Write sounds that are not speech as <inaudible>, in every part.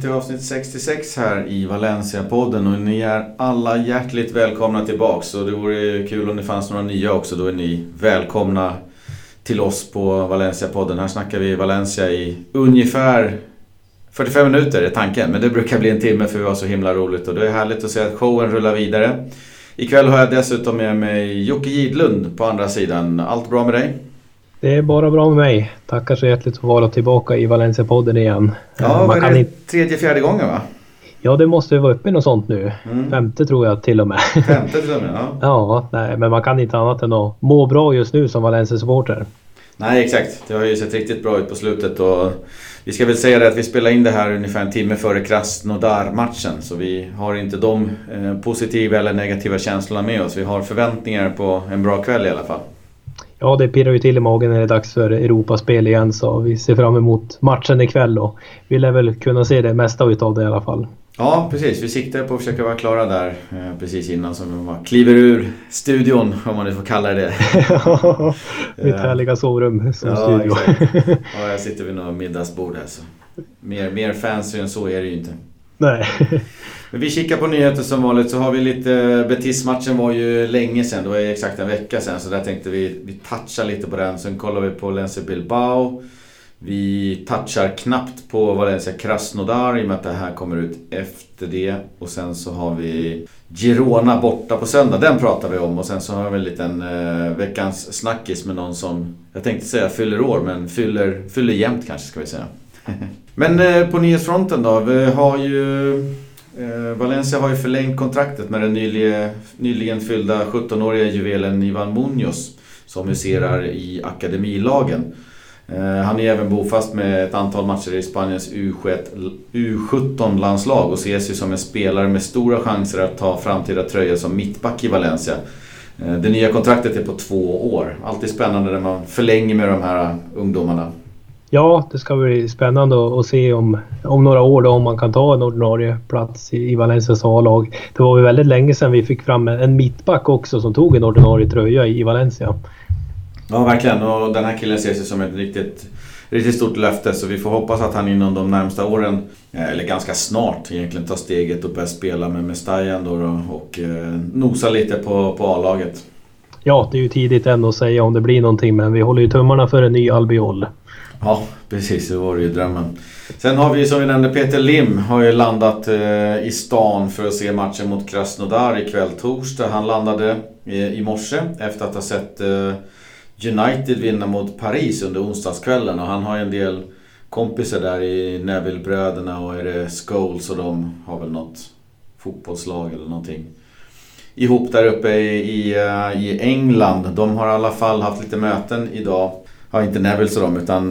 till avsnitt 66 här i Valencia-podden och ni är alla hjärtligt välkomna tillbaks. Och det vore kul om det fanns några nya också. Då är ni välkomna till oss på Valencia-podden. Här snackar vi Valencia i ungefär 45 minuter är tanken. Men det brukar bli en timme för vi har så himla roligt. Och det är härligt att se att showen rullar vidare. Ikväll har jag dessutom med mig Jocke Gidlund på andra sidan. Allt bra med dig? Det är bara bra med mig. Tackar så hjärtligt för att vara tillbaka i Valencia-podden igen. Ja, Man kan det inte... tredje, fjärde gången va? Ja, det måste vara uppe i något sånt nu. Mm. Femte tror jag till och med. <laughs> Femte till och med, ja. ja, nej, men man kan inte annat än att må bra just nu som Valencia-supporter. Nej, exakt. Det har ju sett riktigt bra ut på slutet och vi ska väl säga det att vi spelar in det här ungefär en timme före Krasnodar-matchen. Så vi har inte de eh, positiva eller negativa känslorna med oss. Vi har förväntningar på en bra kväll i alla fall. Ja, det pirrar ju till i magen när det är dags för Europaspel igen så vi ser fram emot matchen ikväll och vi lär väl kunna se det mesta utav det i alla fall. Ja, precis. Vi siktar på att försöka vara klara där eh, precis innan som vi kliver ur studion, om man nu får kalla det det. <laughs> Mitt eh, härliga sovrum som ja, studio. <laughs> ja, jag sitter vid något middagsbord här så mer, mer fancy än så är det ju inte. Nej. Men vi kikar på nyheter som vanligt så har vi lite... Eh, Betis-matchen var ju länge sedan, det var ju exakt en vecka sedan. Så där tänkte vi, vi toucha lite på den. Sen kollar vi på Lense Bilbao. Vi touchar knappt på Valencia Krasnodar i och med att det här kommer ut efter det. Och sen så har vi Girona borta på söndag. Den pratar vi om. Och sen så har vi en liten eh, veckans snackis med någon som, jag tänkte säga fyller år, men fyller, fyller jämnt kanske ska vi säga. <laughs> men eh, på nyhetsfronten då. Vi har ju Eh, Valencia har ju förlängt kontraktet med den nyligen, nyligen fyllda 17-åriga juvelen Ivan Munoz som huserar i akademilagen. Eh, han är även bofast med ett antal matcher i Spaniens U17-landslag och ses ju som en spelare med stora chanser att ta framtida tröja som mittback i Valencia. Eh, det nya kontraktet är på två år. Alltid spännande när man förlänger med de här ungdomarna. Ja, det ska bli spännande att se om, om några år då, om man kan ta en ordinarie plats i, i Valencias A-lag. Det var ju väldigt länge sedan vi fick fram en mittback också som tog en ordinarie tröja i, i Valencia. Ja, verkligen. Och den här killen ses ju som ett riktigt, riktigt stort löfte. Så vi får hoppas att han inom de närmsta åren, eh, eller ganska snart egentligen, tar steget och börjar spela med Mestajan då, då och eh, nosa lite på, på A-laget. Ja, det är ju tidigt än att säga om det blir någonting men vi håller ju tummarna för en ny Albiol. Ja, precis. Det var ju drömmen. Sen har vi som vi nämnde Peter Lim har ju landat eh, i stan för att se matchen mot Krasnodar ikväll torsdag. Han landade eh, i morse efter att ha sett eh, United vinna mot Paris under onsdagskvällen och han har ju en del kompisar där i Neville-bröderna och är det Scholes och de har väl något fotbollslag eller någonting ihop där uppe i, i, eh, i England. De har i alla fall haft lite möten idag ja, inte Neville och <laughs> dem utan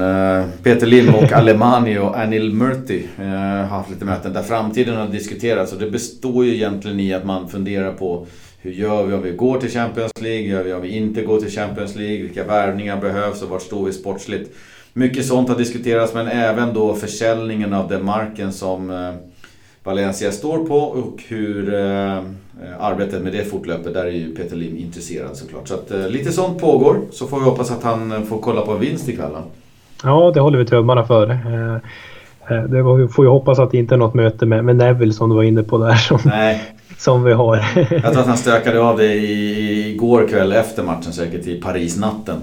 Peter Lim och Alemani och Anil Murti uh, har haft lite möten där framtiden har diskuterats. Och det består ju egentligen i att man funderar på hur gör vi om vi går till Champions League? Hur gör vi om vi inte går till Champions League? Vilka värvningar behövs och vart står vi sportsligt? Mycket sånt har diskuterats men även då försäljningen av den marken som uh, Valencia står på och hur eh, arbetet med det fortlöper. Där är ju Peter Lim intresserad såklart. Så att, eh, lite sånt pågår. Så får vi hoppas att han får kolla på en vinst ikväll. Då. Ja, det håller vi tummarna för. Eh, eh det var, vi får ju hoppas att det inte är något möte med, med Neville som du var inne på där. Som, Nej. <laughs> som vi har. <laughs> Jag tror att han stökade av det i, igår kväll efter matchen säkert i Paris-natten.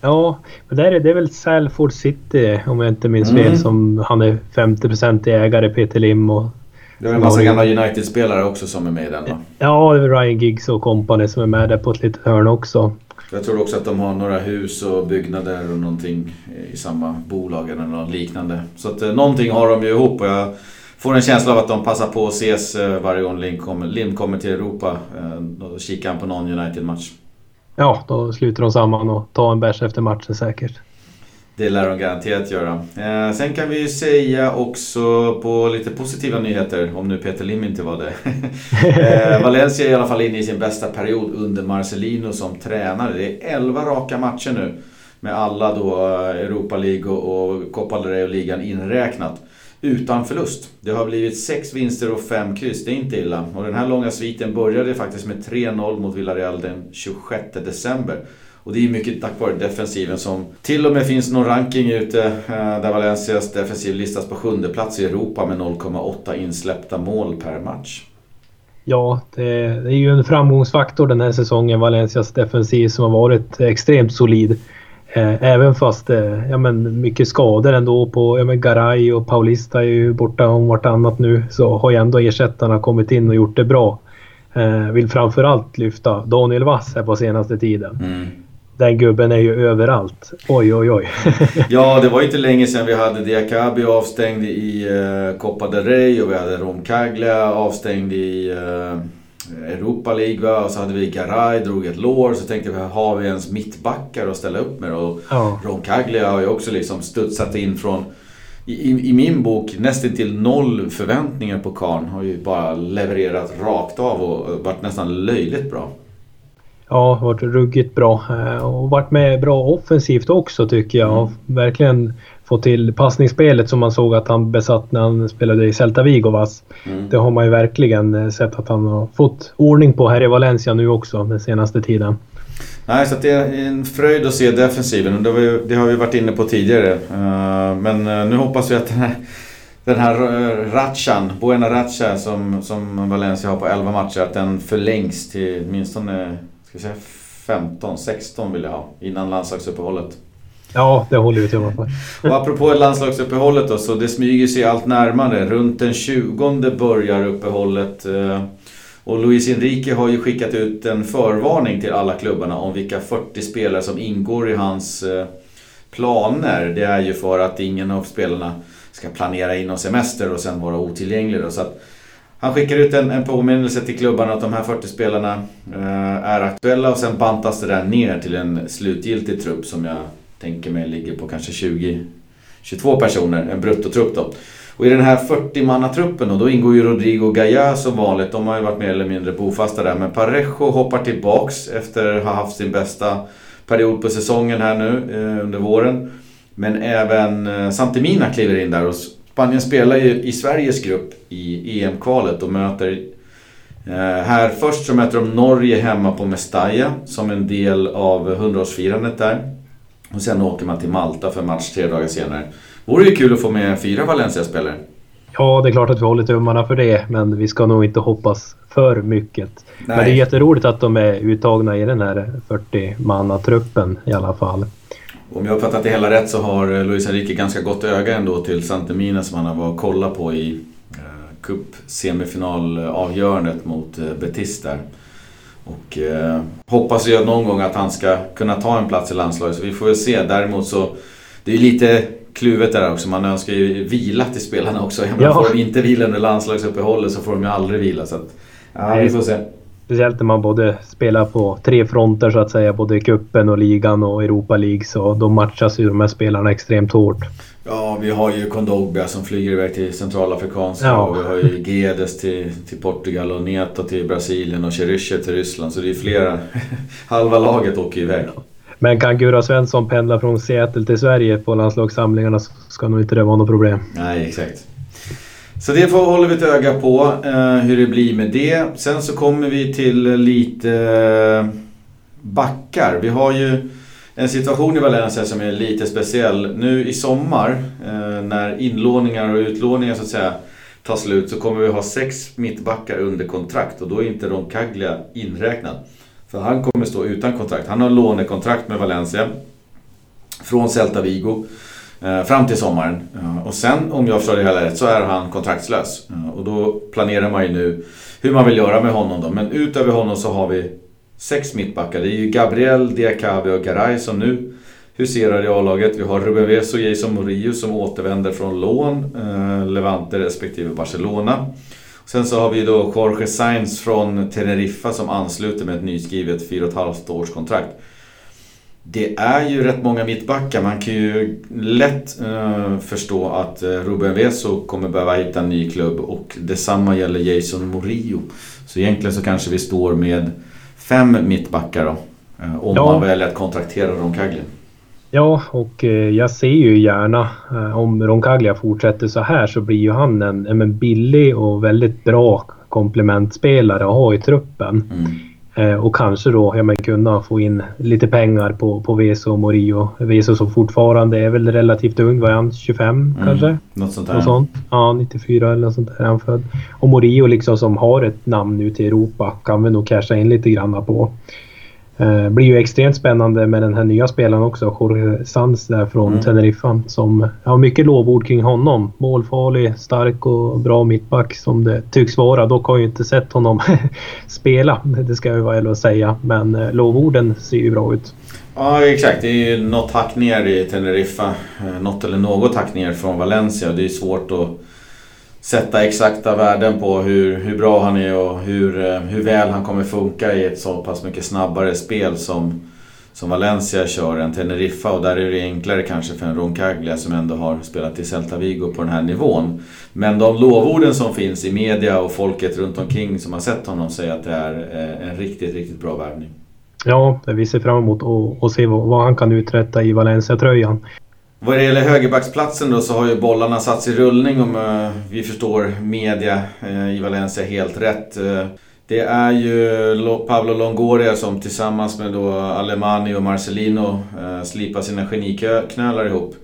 Ja, men där är det är väl Salford City om jag inte minns mm. fel som han är 50% ägare Peter Lim och det är en massa gamla United-spelare också som är med i den va? Ja, det är Ryan Giggs och company som är med där på ett litet hörn också. Jag tror också att de har några hus och byggnader och någonting i samma bolag eller något liknande. Så att eh, någonting har de ju ihop och jag får en känsla av att de passar på att ses eh, varje gång Lind kommer, kommer till Europa. Då eh, kikar han på någon United-match. Ja, då sluter de samman och tar en bärs efter matchen säkert. Det lär de garanterat göra. Eh, sen kan vi ju säga också på lite positiva nyheter, om nu Peter Lim inte var det. <laughs> eh, Valencia är i alla fall inne i sin bästa period under Marcelino som tränare. Det är 11 raka matcher nu. Med alla då eh, Europa League och Copa del Rey och ligan inräknat. Utan förlust. Det har blivit 6 vinster och 5 kryss. Det är inte illa. Och den här långa sviten började faktiskt med 3-0 mot Villarreal den 26 december. Och det är mycket tack vare defensiven som till och med finns någon ranking ute eh, där Valencias defensiv listas på sjunde plats i Europa med 0,8 insläppta mål per match. Ja, det, är ju en framgångsfaktor den här säsongen, Valencias defensiv som har varit extremt solid. Eh, även fast eh, ja, men mycket skador ändå på ja, men Garay och Paulista är ju borta om vartannat nu så har ju ändå ersättarna kommit in och gjort det bra. Eh, vill framförallt lyfta Daniel Wass här på senaste tiden. Mm. Den gubben är ju överallt. Oj, oj, oj. <laughs> ja, det var inte länge sedan vi hade Diakabi avstängd i uh, Copa del Rey och vi hade Romcaglia avstängd i uh, Europa League va? och så hade vi Garay, drog ett lår. Så tänkte vi, har vi ens mittbackar att ställa upp med? Och ja. Roncaglia har ju också liksom studsat in från i, i min bok nästan till noll förväntningar på Karn. Har ju bara levererat rakt av och varit nästan löjligt bra. Ja, varit ruggigt bra eh, och varit med bra offensivt också tycker jag. Mm. Verkligen fått till passningsspelet som man såg att han besatt när han spelade i Celta Vigo. Mm. Det har man ju verkligen eh, sett att han har fått ordning på här i Valencia nu också den senaste tiden. Nej, så det är en fröjd att se defensiven och det har vi, det har vi varit inne på tidigare. Eh, men nu hoppas vi att den här, den här Ratchan, Buena Ratcha som, som Valencia har på 11 matcher, att den förlängs till åtminstone ska säga 15, 16 vill jag ha innan landslagsuppehållet. Ja, det håller vi tummarna för. Och apropå landslagsuppehållet då, så det smyger sig allt närmare. Runt den 20 börjar uppehållet. Eh, och Luis Enrique har ju skickat ut en förvarning till alla klubbarna om vilka 40 spelare som ingår i hans eh, planer. Det är ju för att ingen av spelarna ska planera in någon semester och sen vara otillgänglig. Då. Så att han skickar ut en, en påminnelse till klubbarna att de här 40 spelarna eh, är aktuella och sen bantas det där ner till en slutgiltig trupp som jag tänker mig ligger på kanske 20 22 personer, en bruttotrupp då. Och i den här 40-mannatruppen då, då ingår ju Rodrigo Gaya som vanligt. De har ju varit mer eller mindre bofasta där. Men Parejo hoppar tillbaks efter att ha haft sin bästa period på säsongen här nu eh, under våren. Men även eh, Santemina kliver in där och Spanien spelar ju i Sveriges grupp i EM-kvalet och möter eh, här först så möter de Norge hemma på Mestalla som en del av 100-årsfirandet där. Och sen åker man till Malta för match tre dagar senare. Vore ju kul att få med fyra Valencia-spelare. Ja, det är klart att vi håller tummarna för det, men vi ska nog inte hoppas för mycket. Nej. Men det är jätteroligt att de är uttagna i den här 40-mannatruppen i alla fall. Om jag uppfattat det hela rätt så har Luis Enrique ganska gott öga ändå till Santemina som han har varit och kollat på i eh, cup-semifinalavgörandet mot eh, Betis där. Och eh, hoppas ju någon gång att han ska kunna ta en plats i landslaget, så vi får väl se. Däremot så, det är ju lite kluvet där också. Man önskar ju vila till spelarna också. Ja. Får de inte vila under landslagsuppehållet så får de ju aldrig vila. Så att, ja, vi får se. Speciellt när man både spelar på tre fronter så att säga, både kuppen och ligan och Europa League. Så då matchas ju de här spelarna extremt hårt. Ja, vi har ju Kondogbia som flyger iväg till Centralafrikanska ja. och vi har ju Gedes till, till Portugal och Neto till Brasilien och Cheryscher till Ryssland. Så det är flera. <laughs> Halva laget åker iväg. Ja. Men kan Gura Svensson pendla från Seattle till Sverige på landslagssamlingarna så ska nog inte det vara något problem. Nej, exakt. Så det får, håller vi ett öga på eh, hur det blir med det. Sen så kommer vi till lite eh, backar. Vi har ju en situation i Valencia som är lite speciell. Nu i sommar eh, när inlåningar och utlåningar så att säga tar slut så kommer vi ha sex mittbackar under kontrakt och då är inte Roncaglia inräknad. För han kommer stå utan kontrakt. Han har lånekontrakt med Valencia från Celta Vigo. Eh, fram till sommaren. Eh, och sen om jag förstår det hela rätt så är han kontraktslös. Eh, och då planerar man ju nu hur man vill göra med honom då. Men utöver honom så har vi sex mittbackar. Det är ju Gabriel, Diakabi och Garay som nu huserar i A-laget. Vi har Ruben Ves och Jason Murillo som återvänder från lån. Levante respektive Barcelona. Sen så har vi då Jorge Sainz från Teneriffa som ansluter med ett nyskrivet 4,5 års kontrakt. Det är ju rätt många mittbackar. Man kan ju lätt uh, förstå att uh, Ruben Veso kommer behöva hitta en ny klubb och detsamma gäller Jason Murillo. Så egentligen så kanske vi står med fem mittbackar då. Uh, om ja. man väljer att kontraktera Roncaglia. Ja, och jag ser ju gärna om Roncaglia fortsätter så här så blir ju han en, en billig och väldigt bra komplementspelare att ha i truppen. Mm. Eh, och kanske då ja, men kunna få in lite pengar på, på Veso och Morio. Veso som fortfarande är väl relativt ung, var han 25 mm, kanske? Något sånt där. Något sånt. Ja, 94 eller något sånt där är han född. Och Morio liksom som har ett namn nu till Europa kan vi nog casha in lite granna på. Eh, blir ju extremt spännande med den här nya spelaren också, Jorge Sanz där från mm. Teneriffa. Som har mycket lovord kring honom. Målfarlig, stark och bra mittback som det tycks vara. Dock har jag ju inte sett honom <laughs> spela, det ska jag vara ärlig att säga. Men eh, lovorden ser ju bra ut. Ja exakt, det är ju något hack ner i Teneriffa. Eh, något eller något hack ner från Valencia. Det är svårt att sätta exakta värden på hur, hur bra han är och hur, eh, hur väl han kommer funka i ett så pass mycket snabbare spel som, som Valencia kör än Teneriffa och där är det enklare kanske för en Roncaglia som ändå har spelat i Celta Vigo på den här nivån. Men de lovorden som finns i media och folket runt omkring som har sett honom säger att det är eh, en riktigt, riktigt bra värvning. Ja, vi ser fram emot att se vad han kan uträtta i Valencia-tröjan. Vad det gäller högerbacksplatsen då så har ju bollarna satts i rullning om uh, vi förstår media uh, i Valencia helt rätt. Uh, det är ju Pablo Longoria som tillsammans med då Alemani och Marcelino slipar sina geniknölar ihop.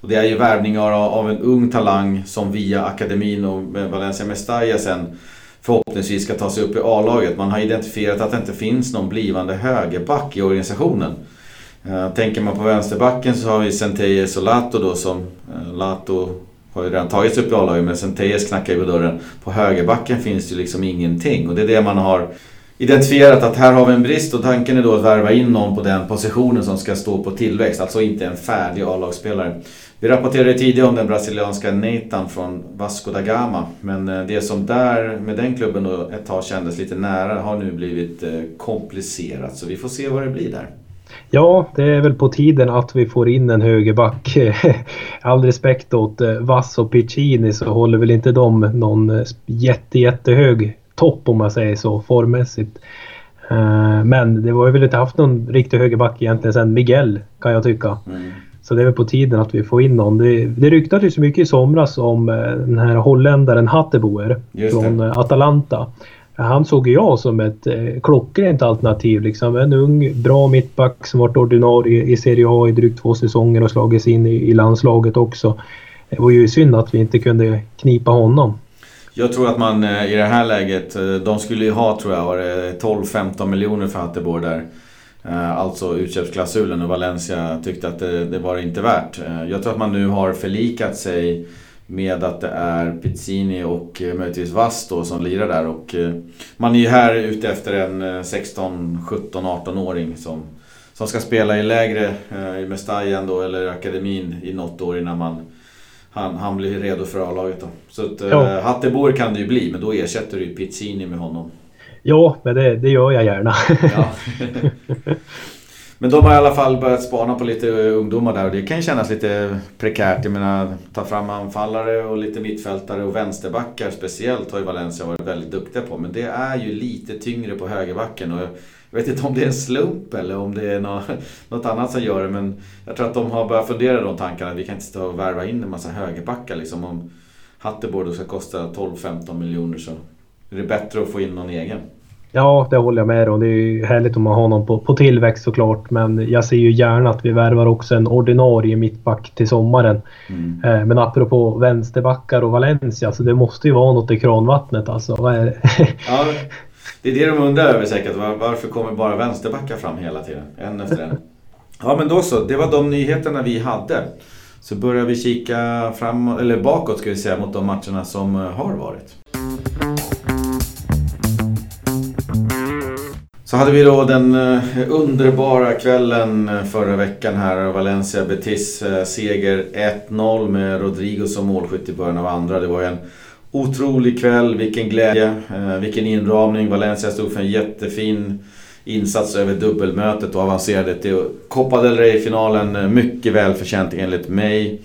Och det är ju värvningar av en ung talang som via akademin och Valencia Mestalla sen förhoppningsvis ska ta sig upp i A-laget. Man har identifierat att det inte finns någon blivande högerback i organisationen. Eh, tänker man på vänsterbacken så har vi Centeyes och Lato då som... Eh, Lato har ju redan tagits upp i A-laget men Centeyes knackar ju på dörren. På högerbacken finns det ju liksom ingenting och det är det man har identifierat att här har vi en brist och tanken är då att värva in någon på den positionen som ska stå på tillväxt. Alltså inte en färdig A-lagsspelare. Vi rapporterade tidigare om den brasilianska Nathan från Vasco da Gama. Men eh, det som där med den klubben då ett tag kändes lite nära har nu blivit komplicerat. Så vi får se vad det blir där. Ja, det är väl på tiden att vi får in en högerback. <laughs> All respekt åt eh, Vass och Piccini så håller väl inte de någon eh, jätte, jättehög topp om man säger så formmässigt. Eh, men det var ju väl inte haft någon riktig högerback egentligen sen Miguel kan jag tycka. Mm. Så det är väl på tiden att vi får in någon. Det, det ryktades ju mycket i somras om den här holländaren Hatteboer från Atalanta. Han såg jag som ett eh, klockrent alternativ. Liksom. En ung, bra mittback som varit ordinarie i Serie A i drygt två säsonger och slagit sig in i, i landslaget också. Det var ju synd att vi inte kunde knipa honom. Jag tror att man eh, i det här läget, eh, de skulle ju ha tror jag 12-15 miljoner för Hatteborg där. Eh, alltså utköpsklausulen och Valencia tyckte att det, det var inte värt. Jag tror att man nu har förlikat sig med att det är Pizzini och eh, möjligtvis Vass då som lirar där. Och eh, man är ju här ute efter en 16, 17, 18-åring som, som ska spela i lägre, eh, i Mestajan då, eller akademin i något år innan man han, han blir redo för A-laget då. Så att, ja. Hattebor kan det ju bli, men då ersätter du ju Pizzini med honom. Ja, men det, det gör jag gärna. Ja. <laughs> <laughs> Men de har i alla fall börjat spana på lite ungdomar där och det kan ju kännas lite prekärt. Jag menar, ta fram anfallare och lite mittfältare och vänsterbackar speciellt har ju Valencia varit väldigt duktiga på. Men det är ju lite tyngre på högerbacken. Och jag vet inte om det är en slump eller om det är något, annat som gör det. Men jag tror att de har börjat fundera de tankarna. Vi kan inte stå och värva in en massa högerbackar liksom. Om Hatteborg ska kosta 12-15 miljoner så är det bättre att få in någon egen. Ja, det håller jag med om. Det är ju härligt om man har någon på, på tillväxt såklart. Men jag ser ju gärna att vi värvar också en ordinarie mittback till sommaren. Mm. Eh, men apropå vänsterbackar och Valencia, så det måste ju vara något i kranvattnet alltså. Vad är det? <laughs> ja, det är det de undrar över säkert. Varför kommer bara vänsterbackar fram hela tiden? En efter en. <laughs> Ja men då så, det var de nyheterna vi hade. Så börjar vi kika fram, eller bakåt ska vi säga, mot de matcherna som har varit. Så hade vi då den eh, underbara kvällen eh, förra veckan här. Valencia Betis eh, seger 1-0 med Rodrigo som målskytt i början av andra. Det var en otrolig kväll, vilken glädje, vilken inramning. Valencia stod för en jättefin insats över dubbelmötet och avancerade till Copa del Rey-finalen. Mycket välförtjänt enligt mig.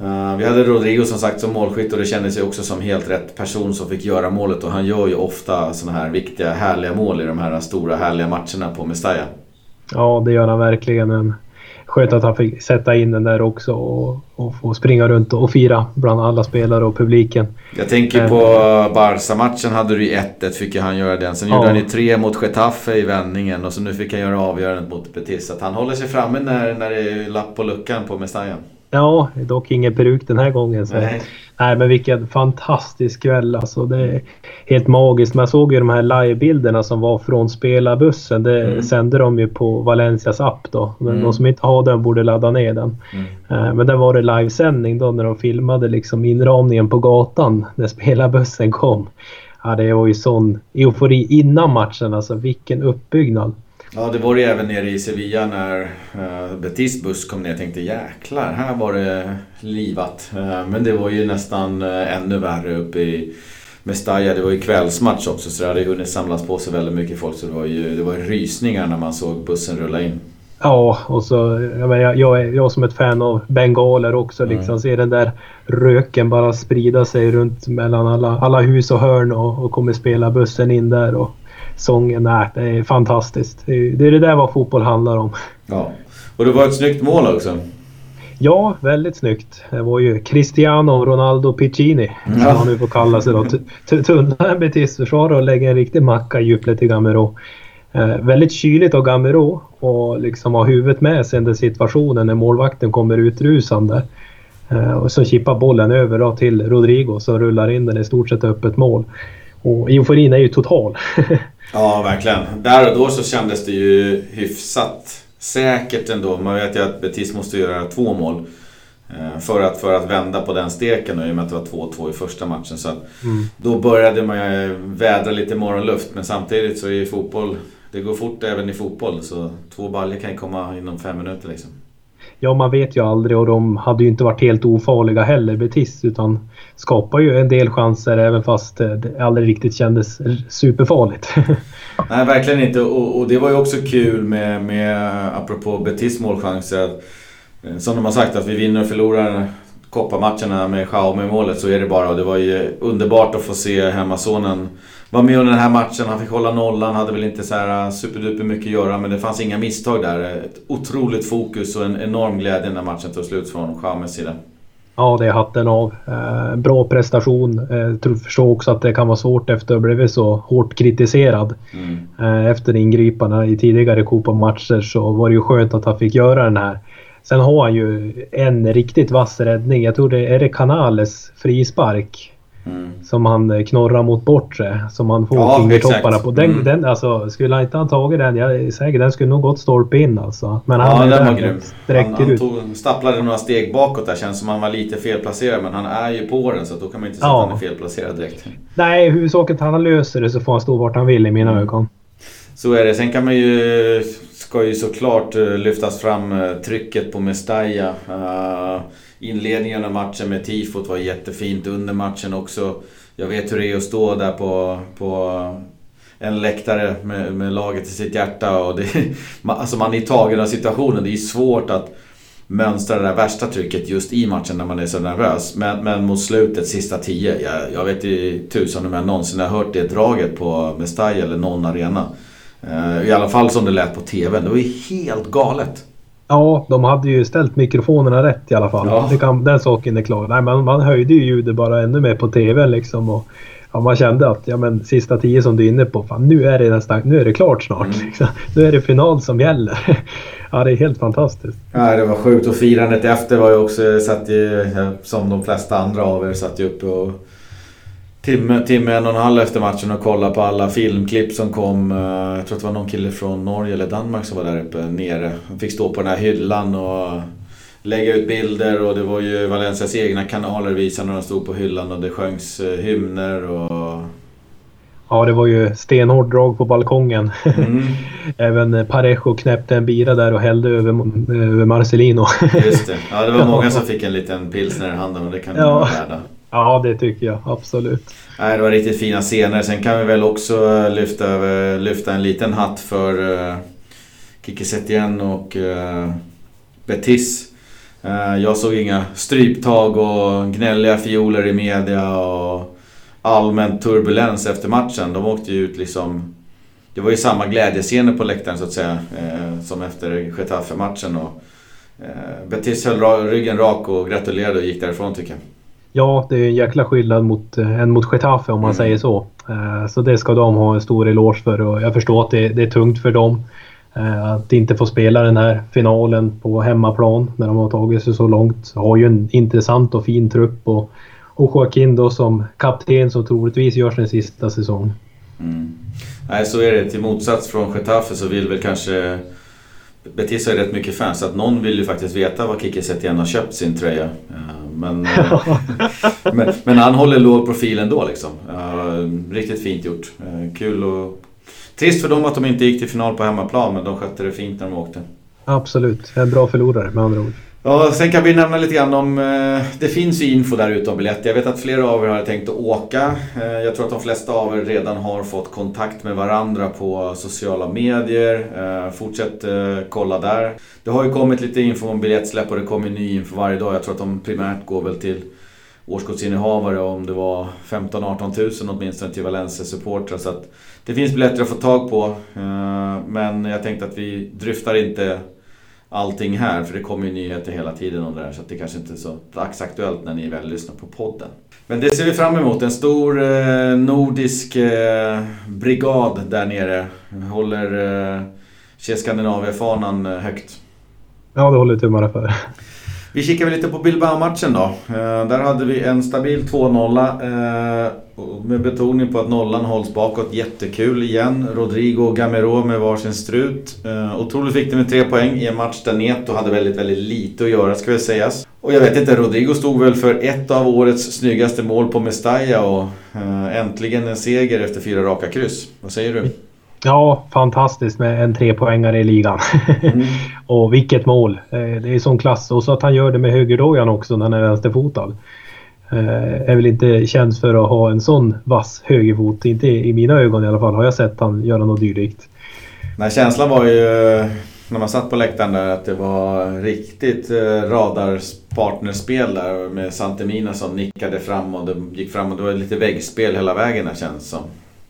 Uh, vi hade Rodrigo som sagt som målskytt och det kändes ju också som helt rätt person som fick göra målet och han gör ju ofta sådana här viktiga härliga mål i de här stora härliga matcherna på Mestalla. Ja, det gör han verkligen. En skönt att han fick sätta in den där också och, och få springa runt och fira bland alla spelare och publiken. Jag tänker på Barca-matchen hade du ju 1-1 fick han göra den. Sen ja. gjorde han ju tre mot Getafe i vändningen och så nu fick han göra avgörandet mot Betis. Så att han håller sig framme när, när det är lapp på luckan på Mestalla. Ja, dock ingen peruk den här gången. Så. Nej. Nej, men vilken fantastisk kväll alltså. Det är helt magiskt. Man såg ju de här livebilderna som var från spelarbussen. Det mm. sände de ju på Valencias app då. Men mm. de som inte har den borde ladda ner den. Mm. Eh, men där var det livesändning då när de filmade liksom inramningen på gatan när spelarbussen kom. Ja, det var ju sån eufori innan matchen alltså. Vilken uppbyggnad. Ja, det var det även nere i Sevilla när uh, Betis buss kom ner. Jag tänkte jäklar, här var det livat. Uh, men det var ju nästan uh, ännu värre uppe i Mestalla. Det var ju kvällsmatch också så det hade hunnit samlas på sig väldigt mycket folk. Så det var ju det var rysningar när man såg bussen rulla in. Ja, och så jag, jag, är, jag som ett fan av bengaler också mm. liksom ser den där röken bara sprida sig runt mellan alla, alla hus och hörn och, och kommer spela bussen in där. Och, sången. Nej, det är fantastiskt. Det är, det är det där vad fotboll handlar om. Ja. Och det var ett snyggt mål också. Ja, väldigt snyggt. Det var ju Cristiano Ronaldo Piccini, ja. som han nu får kalla sig då. Tunna en Betis-försvarare och lägga en riktig macka i djuplet till Gamero. Eh, väldigt kyligt av Gamero och liksom ha huvudet med sig i den situationen när målvakten kommer utrusande. Eh, och så chippar bollen över då till Rodrigo som rullar in den i stort sett öppet mål. Och euforin är ju total. <laughs> Ja, verkligen. Där och då så kändes det ju hyfsat säkert ändå. Man vet ju att Betis måste göra två mål. Eh, för att, för att vända på den steken och i och med att det var 2-2 i första matchen. Så mm. Då började man vädra lite morgonluft men samtidigt så är ju fotboll, det går fort även i fotboll. Så två baljor kan ju komma inom fem minuter liksom. Ja, man vet ju aldrig och de hade ju inte varit helt ofarliga heller, Betis, utan skapar ju en del chanser även fast det aldrig riktigt kändes superfarligt. <laughs> Nej, verkligen inte. Och, och, det var ju också kul med, med apropå Betis målchanser. Eh, som de har sagt att vi vinner och förlorar kopparmatcherna med Jaume i målet så är det bara. Och det var ju underbart att få se hemmasonen var med under den här matchen. Han fick hålla nollan, hade väl inte så här eh, superduper mycket att göra men det fanns inga misstag där. Ett otroligt fokus och en enorm glädje när matchen tog slut från Chamez sida. Ja, det är hatten av. Eh, bra prestation. Eh, förstår också att det kan vara svårt efter att ha blivit så hårt kritiserad. Mm. Eh, efter ingripandena i tidigare Copa-matcher så var det ju skönt att han fick göra den här. Sen har han ju en riktigt vass räddning. Jag tror det är det Canales frispark Mm. Som han eh, knorrar mot bortre. Som han får ja, fingertopparna på. Den, mm. den, alltså, skulle han inte ha tagit den, jag är säker, den skulle nog gått stolpe in alltså. Men han ja, den var grym. Han, han tog, stapplade några steg bakåt där. Känns som han var lite felplacerad. Men han är ju på den så då kan man inte säga ja. att han är felplacerad direkt. Nej, huvudsaken att han löser det så får han stå vart han vill i mina mm. ögon. Så är det. Sen kan man ju... Ska ju såklart eh, lyftas fram eh, trycket på Mestalla. Uh, inledningen av matchen med tifot var jättefint. Under matchen också. Jag vet hur det är att stå där på, på en läktare med, med laget i sitt hjärta. Och det, <laughs> alltså man är tagen av situationen. Det är svårt att mönstra det där värsta trycket just i matchen när man är så nervös. Men, men mot slutet, sista tio. Jag, jag vet i tusan om jag någonsin har hört det draget på Mestalla eller någon arena. Eh, I alla fall som det lät på TV. Det var ju helt galet. Ja, de hade ju ställt mikrofonerna rätt i alla fall. Ja. Kan, den saken är klar. Nej, men man höjde ju ljudet bara ännu mer på TV liksom. Och, ja, man kände att ja, men, sista tio som du är inne på, fan, nu är det nästan nu är det klart snart. Mm. <laughs> Liksom. Nu är det final som gäller. <laughs> ja, det är helt fantastiskt. Ja, det var sjukt och firandet efter var ju också, satt ju, som de flesta andra av er, satt ju uppe och timme, timme, en och en halv efter matchen och kolla på alla filmklipp som kom. Eh, jag tror att det var någon kille från Norge eller Danmark som var där uppe nere. Han fick stå på den här hyllan och lägga ut bilder och det var ju Valencias egna kanaler visade när de stod på hyllan och det sjöngs eh, hymner och... Ja, det var ju stenhårt drag på balkongen. Mm. <laughs> Även Parejo knäppte en bira där och hällde över, över Marcelino. Just det. Ja, det var <laughs> många som fick en liten pilsner i handen och det kan ja. vara värda. Ja, det tycker jag absolut. Nej, det var riktigt fina scener. Sen kan vi väl också eh, lyfta, eh, lyfta en liten hatt för eh, uh, Kiki Setien och uh, Betis. Uh, jag såg inga stryptag och gnälliga fioler i media och allmän turbulens efter matchen. De åkte ju ut liksom... Det var ju samma glädjescener på läktaren så att säga uh, som efter Getafe-matchen. Och Betis höll ryggen rak och gratulerade och gick därifrån tycker jag. Ja, det är en jäkla skillnad mot, än eh, mot Getafe om man mm. säger så. Eh, så det ska de ha en stor eloge för och jag förstår att det, det är tungt för dem. Att inte få spela den här finalen på hemmaplan när de har tagit sig så långt. Har ju en intressant och fin trupp och, och Joaquin då som kapten som troligtvis gör sin sista säsong. Mm. Nej, så är det. Till motsats från Getafe så vill väl kanske Betis har ju rätt mycket fans så att någon vill ju faktiskt veta var Kikki Setien har köpt sin tröja. Men, <laughs> eh, men, men, han håller låg profil ändå liksom. Riktigt fint gjort. Eh, kul och trist för dem att de inte gick till final på hemmaplan men de skötte det fint när de åkte. Absolut, en bra förlorare med andra ord. Ja, sen kan vi nämna lite grann om... Eh, det finns ju info där ute om biljetter. Jag vet att flera av er har tänkt att åka. Eh, jag tror att de flesta av er redan har fått kontakt med varandra på sociala medier. Eh, fortsätt kolla där. Det har ju kommit lite info om biljettsläpp och det kommer ny info varje dag. Jag tror att de primärt går väl till årskortsinnehavare om det var 15-18 tusen åtminstone till Valencia-supportrar. Så att det finns biljetter att få tag på. Men jag tänkte att vi dryftar inte allting här. För det kommer ju nyheter hela tiden om det här så det kanske inte är så dagsaktuellt när ni väl lyssnar på podden. Men det ser vi fram emot. En stor eh, nordisk eh, brigad där nere. Håller eh, Skandinavia-fanan eh, högt. Ja, det håller tummarna för. Vi kikar väl lite på Bilbao-matchen då. Eh, där hade vi en stabil 2-0. Eh, med betoning på att nollan hålls bakåt. Jättekul igen. Rodrigo och Gamero med varsin strut. Eh, otroligt viktigt med tre poäng i en match där Neto hade väldigt, väldigt lite att göra ska väl sägas. Och jag vet inte, Rodrigo stod väl för ett av årets snyggaste mål på Mestalla och äntligen en seger efter fyra raka kryss. Vad säger du? Ja, fantastiskt med en trepoängare i ligan. Mm. <laughs> och vilket mål! Det är sån klass. Och så att han gör det med högerdojan också när han är vänsterfotad. Eh, är väl inte känd för att ha en sån vass högerfot. Inte i mina ögon i alla fall har jag sett han göra något dylikt. Nej, känslan var ju när man satt på läktaren där att det var riktigt eh, radarpartnerspel där med Santemina som nickade fram och det gick fram och det var lite väggspel hela vägen där känns som.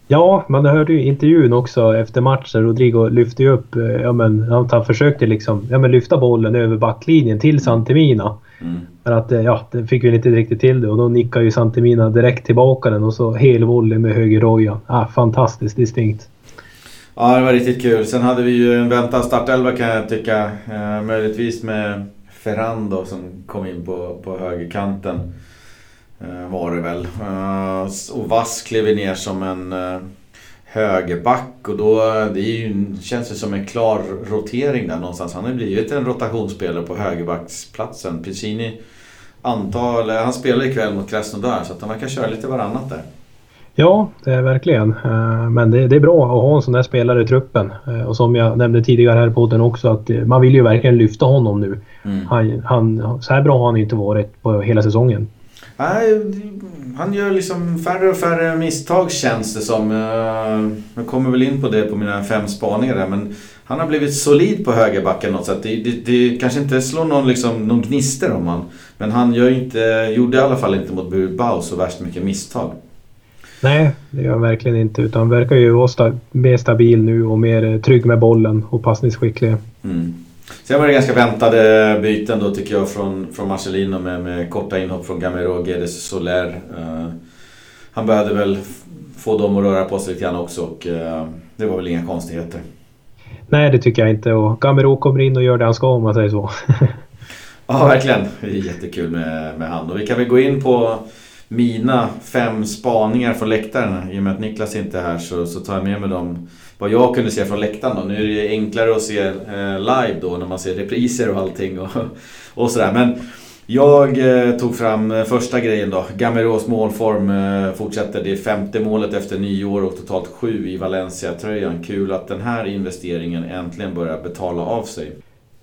Ja, man hörde ju intervjun också efter matchen. Rodrigo lyfte ju upp, eh, ja men han försökte liksom, ja men lyfta bollen över backlinjen till Santemina. Mm. Men att, eh, ja, det fick vi inte riktigt till det och då nickade ju Santemina direkt tillbaka den och så helvolley med höger roja. Ah, fantastiskt distinkt. Ja, det var riktigt kul. Sen hade vi ju en väntad startelva kan jag tycka. Eh, möjligtvis med Ferrando som kom in på, på högerkanten. Eh, var det väl. Eh, och Vass klev ner som en eh, högerback och då det ju, känns det som en klar rotering där någonstans. Han har blivit en rotationsspelare på högerbacksplatsen. Piccini antar, han spelar ikväll mot Krasnodar så att han verkar köra lite varannat där. Ja, det är verkligen. Men det, är bra att ha en sån där spelare i truppen. Och som jag nämnde tidigare här i podden också att man vill ju verkligen lyfta honom nu. Mm. Han, han, så här bra har han inte varit på hela säsongen. Nej, han gör liksom färre och färre misstag känns det som. Jag kommer väl in på det på mina fem spaningar där, men han har blivit solid på högerbacken något sätt. Det, det, det kanske inte slår någon, liksom, någon gnister om han. Men han gör inte, gjorde i alla fall inte mot Bilbao så värst mycket misstag. Nej, det gör han verkligen inte. Utan verkar ju vara sta mer stabil nu och mer trygg med bollen och passningsskicklig. Mm. Sen var det ganska väntade byten då tycker jag från, från Marcelino med, med korta inhopp från Gamero och Guedes Soler. Uh, han behövde väl få dem att röra på sig lite grann också och uh, det var väl inga konstigheter. Nej, det tycker jag inte och Gamero kommer in och gör det han ska om man säger så. <laughs> ja, verkligen. Det är jättekul med, med han. Och vi kan väl gå in på mina fem spaningar från läktaren. I och med att Niklas inte är här så, så tar jag med mig dem vad jag kunde se från läktaren då. Nu är det ju enklare att se eh, live då när man ser repriser och allting och, <laughs> och sådär. Men jag eh, tog fram eh, första grejen då. Gameros målform fortsätter. Det är femte målet efter nyår och totalt sju i Valencia-tröjan. Kul att den här investeringen äntligen börjar betala av sig.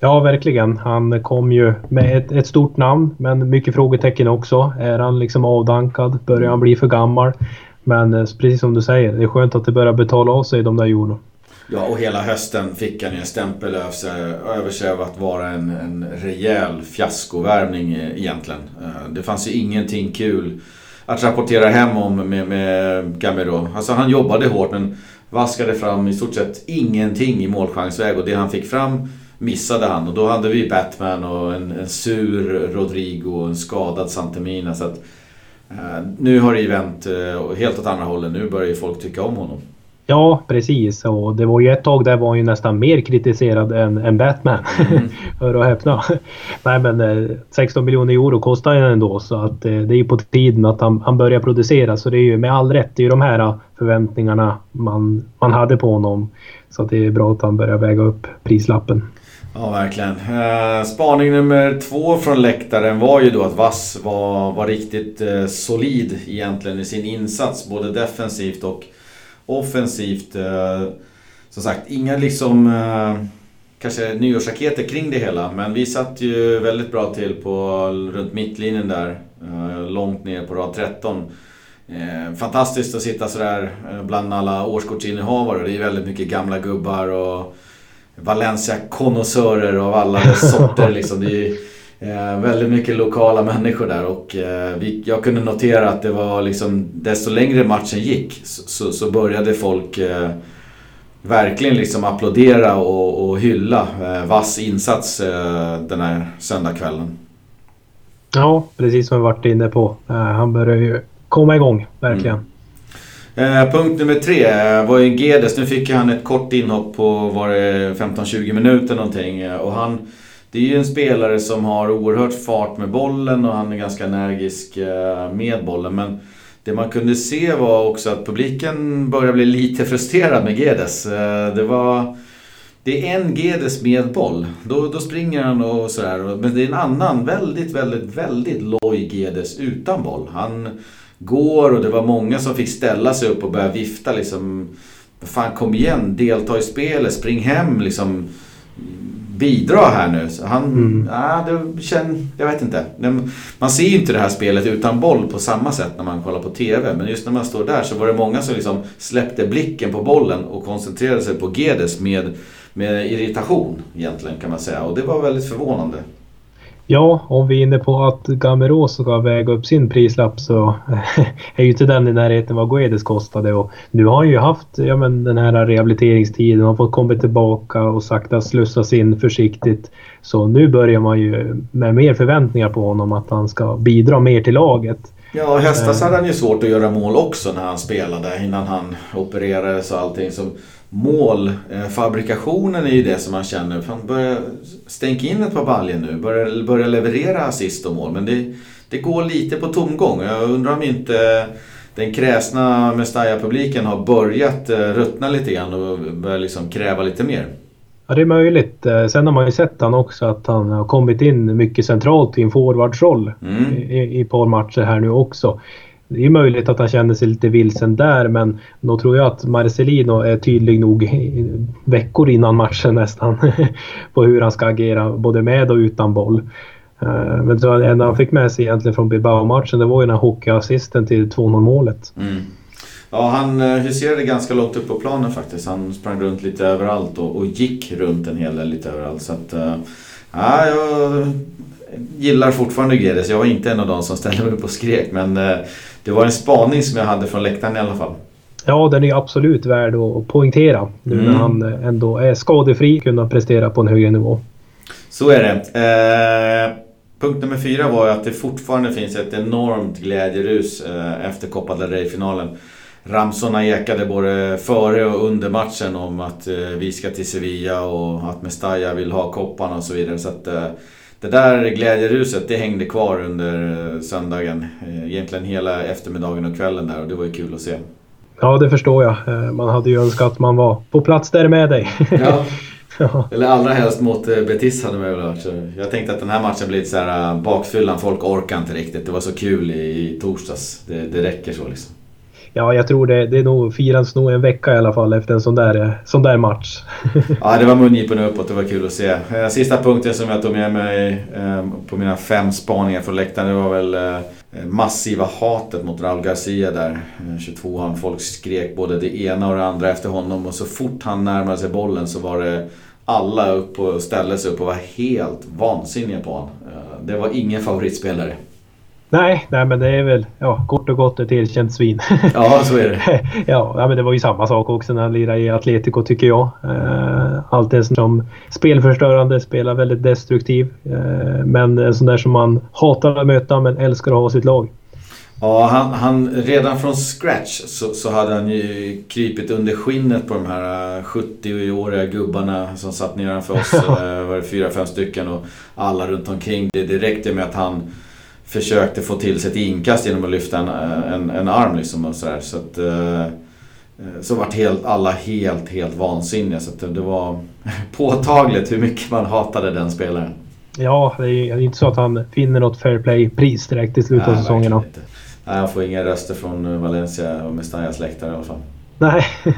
Ja, verkligen. Han kom ju med ett, ett, stort namn, men mycket frågetecken också. Är han liksom avdankad? Börjar han bli för gammal? Men eh, precis som du säger, det är skönt att det börjar betala av sig de där jordarna. Ja, och hela hösten fick han ju en stämpel eh, över sig av att vara en, en rejäl fiaskovärvning eh, egentligen. Det fanns ju ingenting kul att rapportera hem om med, med Gamero. Alltså han jobbade hårt men vaskade fram i stort sett ingenting i målchansväg och det han fick fram missade han. Och då hade vi Batman och en, en sur Rodrigo och en skadad Santemina. Så att, nu har det vänt eh, helt åt andra hållet. Nu börjar ju folk tycka om honom. Ja, precis. Och det var ju ett tag där var han ju nästan mer kritiserad än, än Batman. Mm. <laughs> Hör och häpna. <laughs> Nej men 16 eh, miljoner euro kostar han ändå så att eh, det är ju på tiden att han, han börjar producera. Så det är ju med all rätt, det är ju de här eh, förväntningarna man, man hade på honom. Så att det är bra att han börjar väga upp prislappen. Ja, verkligen. Eh, spaning nummer två från läktaren var ju då att Vass var, var riktigt eh, solid egentligen i sin insats. Både defensivt och offensivt. Eh, som sagt, inga liksom kanske nyårsraketer kring det hela. Men vi satt ju väldigt bra till på runt mittlinjen där. Långt ner på rad 13. Fantastiskt att sitta sådär bland alla årskortsinnehavare. Det är väldigt mycket gamla gubbar och Valencia-konnässörer av alla sorter. Liksom. Det är väldigt mycket lokala människor där och jag kunde notera att det var liksom desto längre matchen gick så, så började folk verkligen liksom applådera och, och hylla eh, Vass insats eh, den här söndagskvällen. Ja, precis som vi varit inne på. Eh, han börjar ju komma igång, verkligen. Mm. Eh, punkt nummer tre eh, var ju Gedes. Nu fick han ett kort inhopp på var det 15-20 minuter någonting. Eh, och han, det är ju en spelare som har oerhört fart med bollen och han är ganska energisk eh, med bollen. Men det man kunde se var också att publiken började bli lite <laughs> frustrerad med Gedes. Det var... Det är en Gedes med boll. Då, då springer han och sådär. Men det är en annan väldigt, väldigt, väldigt loj Gedes utan boll. Han går och det var många som fick ställa sig upp och börja vifta liksom. Fan kom igen, delta i spelet, spring hem liksom bidra här nu. Så han, mm. ja, det känn, jag vet inte. Man ser ju inte det här spelet utan boll på samma sätt när man kollar på TV. Men just när man står där så var det många som liksom släppte blicken på bollen och koncentrerade sig på Gedes med, med irritation egentligen kan man säga. Och det var väldigt förvånande. Ja, om vi är inne på att Gamero ska väga upp sin prislapp så <laughs> är ju inte den i närheten vad Guedes kostade. Och nu har han ju haft ja, men den här rehabiliteringstiden, han har fått komma tillbaka och sakta slussas in försiktigt. Så nu börjar man ju med mer förväntningar på honom att han ska bidra mer till laget. Ja, höstas hade han ju svårt att göra mål också när han spelade innan han opererades och allting. Så målfabrikationen är ju det som man känner. Fan, börja stänka in ett par baljor nu. Börja, börja leverera assist och mål. Men det, det går lite på tomgång. Jag undrar om inte den kräsna Mestalla-publiken har börjat eh, ruttna lite grann och börjar liksom kräva lite mer. Ja, det är möjligt. Eh, sen har man ju sett han också att han har kommit in mycket centralt i en forwardsroll mm. i, i ett par matcher här nu också det är möjligt att han känner sig lite vilsen där men då tror jag att Marcelino är tydlig nog veckor innan matchen nästan <laughs> på hur han ska agera både med och utan boll. Eh, men det enda han fick med sig egentligen från Bilbao-matchen det var ju den här hockeyassisten till 2-0 målet. Mm. Ja, han eh, huserade ganska långt upp på planen faktiskt. Han sprang runt lite överallt och, och gick runt en hel del lite överallt. Så att, eh, ja, jag gillar fortfarande Guedes. Jag var inte en av de som ställde mig upp och skrek men det var en spaning som jag hade från läktaren i alla fall. Ja, den är absolut värd att poängtera nu mm. när han ändå är skadefri och kunna prestera på en högre nivå. Så är det. Eh, punkt nummer fyra var att det fortfarande finns ett enormt glädjerus eh, efter Copa del Rey-finalen. Ramsorna ekade både före och under matchen om att eh, vi ska till Sevilla och att Mestalla vill ha kopparna och så vidare. Så att, eh, det där glädjeruset det hängde kvar under söndagen. Eh, egentligen hela eftermiddagen och kvällen där och det var ju kul att se. Ja, det förstår jag. Eh, man hade ju önskat att man var på plats där med dig. Ja. <laughs> ja. Eller allra helst mot eh, Betis hade man väl varit. Jag tänkte att den här matchen blir lite så här bakfyllan. Folk orkar inte riktigt. Det var så kul i, i torsdags. Det, det räcker så liksom. Ja, jag tror det, det är nog, firas nog en vecka i alla fall efter en sån där, eh, sån där match. <laughs> ja, det var mungiporna uppåt. Det var kul att se. Eh, sista punkten som jag tog med mig ehm, på mina fem spaningar från läktaren det var väl eh, massiva hatet mot Raul Garcia där. 22an. Folk skrek både det ena och det andra efter honom och så fort han närmade sig bollen så var det alla upp och ställde sig upp och var helt vansinniga på honom. Det var ingen favoritspelare. Nej, nej men det är väl ja, kort och gott ett erkänt svin. <laughs> Ja, så är det. <laughs> ja, men det var ju samma sak också när han lirade i Atletico tycker jag. Eh, alltid som spelförstörande, spelar väldigt destruktiv. Eh, men en sån där som man hatar att möta men älskar att ha sitt lag. Ja, han, han, redan från scratch så, så hade han ju krypit under skinnet på de här 70-åriga gubbarna som satt nedanför oss. <laughs> var det fyra, fem stycken och alla runt omkring. Det, det räckte med att han försökte få till sig ett inkast genom att lyfta en, en, en arm liksom och sådär. Så att, eh, så vart helt, alla helt, helt vansinniga. Så det var <laughs> påtagligt hur mycket man hatade den spelaren. Ja, det är inte så att han vinner något fair play-pris direkt i slutet av säsongen. Nej, han får inga röster från Valencia och Mestallas läktare i alla fall. Nej. <laughs>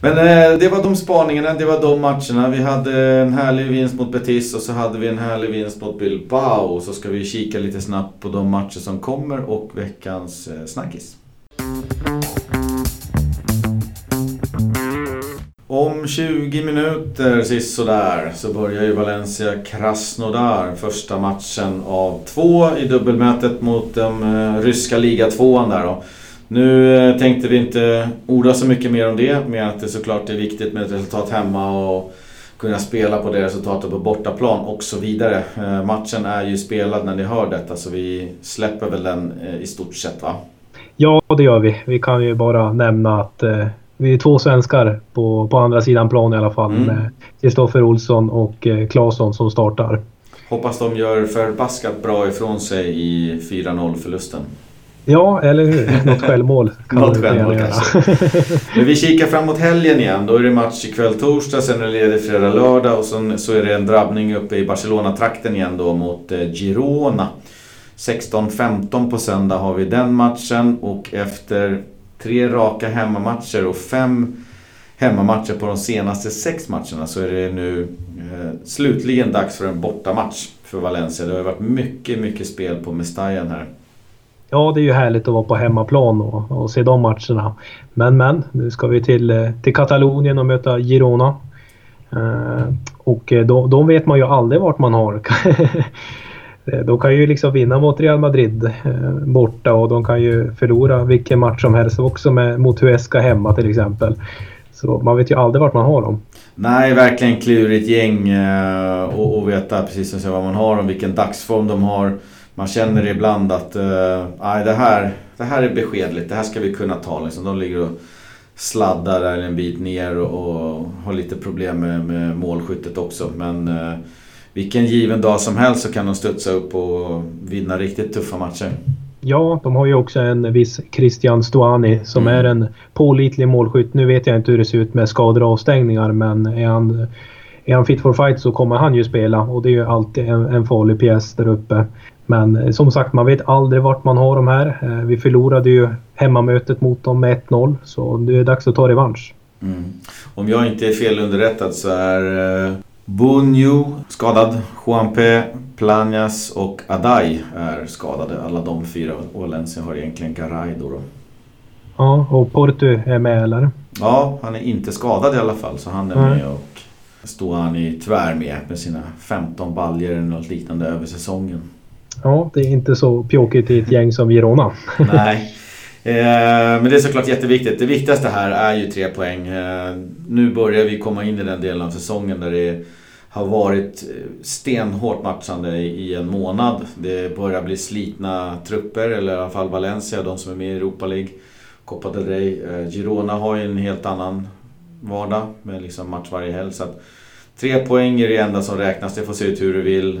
Men eh, det var de spaningarna, det var de matcherna. Vi hade en härlig vinst mot Betis och så hade vi en härlig vinst mot Bilbao. Så ska vi kika lite snabbt på de matcher som kommer och veckans eh, snackis. Om 20 minuter sådär så börjar ju Valencia Krasnodar första matchen av två i dubbelmötet mot den eh, ryska ligatvåan där då. Nu eh, tänkte vi inte orda så mycket mer om det, med att det såklart är viktigt med ett resultat hemma och kunna spela på det resultatet på bortaplan och så vidare. Eh, matchen är ju spelad när ni hör detta så vi släpper väl den eh, i stort sett va? Ja, det gör vi. Vi kan ju bara nämna att eh, vi är två svenskar på, på andra sidan plan i alla fall mm. med Kristoffer Olsson och eh, Claesson som startar. Hoppas de gör förbaskat bra ifrån sig i 4-0 förlusten. Ja, eller hur? Något självmål <laughs> kan Något självmål kanske. Men vi kikar framåt helgen igen. Då är det match ikväll torsdag, sen är det ledigt fredag, lördag och sen så är det en drabbning uppe i Barcelona-trakten igen då mot eh, Girona. 16-15 på söndag har vi den matchen och efter tre raka hemmamatcher och fem hemmamatcher på de senaste sex matcherna så är det nu eh, slutligen dags för en bortamatch för Valencia. Det har varit mycket, mycket spel på Mestajan här. Ja, det är ju härligt att vara på hemmaplan och, och se de matcherna. Men, men, nu ska vi till, eh, till Katalonien och möta Girona. Eh, och eh, de, de vet man ju aldrig vart man har. <laughs> Eh, de kan ju liksom vinna mot Real Madrid eh, borta och de kan ju förlora vilken match som helst också med, mot Huesca hemma till exempel. Så man vet ju aldrig vart man har dem. Nej, verkligen klurigt gäng uh, och, och veta precis som vad man har dem, vilken dagsform de har man känner ibland att uh, det, här, det här är beskedligt, det här ska vi kunna ta. Liksom. De ligger och sladdar där en bit ner och, och har lite problem med, med målskyttet också. Men uh, vilken given dag som helst så kan de studsa upp och vinna riktigt tuffa matcher. Ja, de har ju också en viss Christian Stuani som mm. är en pålitlig målskytt. Nu vet jag inte hur det ser ut med skador och avstängningar men är han, är han fit for fight så kommer han ju spela och det är ju alltid en, en farlig pjäs där uppe. Men eh, som sagt, man vet aldrig vart man har de här. Eh, vi förlorade ju hemmamötet mot dem med 1-0 så det är dags att ta revansch. Mm. Om jag inte är fel underrättad så är eh, Bunyu skadad, Juanpe, Planas och Adai är skadade. Alla de fyra. Och Valencia har egentligen Garay då. då. Ja, och Porto är med eller? Ja, han är inte skadad i alla fall så han är mm. med och står han i tvär med med sina 15 baljer eller något liknande över säsongen. Ja, det är inte så pjåkigt i ett gäng som Girona. <laughs> Nej. Eh, men det är såklart jätteviktigt. Det viktigaste här är ju tre poäng. Eh, nu börjar vi komma in i den delen av säsongen där det har varit eh, stenhårt matchande i en månad. Det börjar bli slitna trupper, eller i alla fall Valencia, de som är med i Europa League. Copa del Rey. Girona har ju en helt annan vardag med liksom match varje helg. Så att tre poäng är det enda som räknas. Det får se ut hur du vill.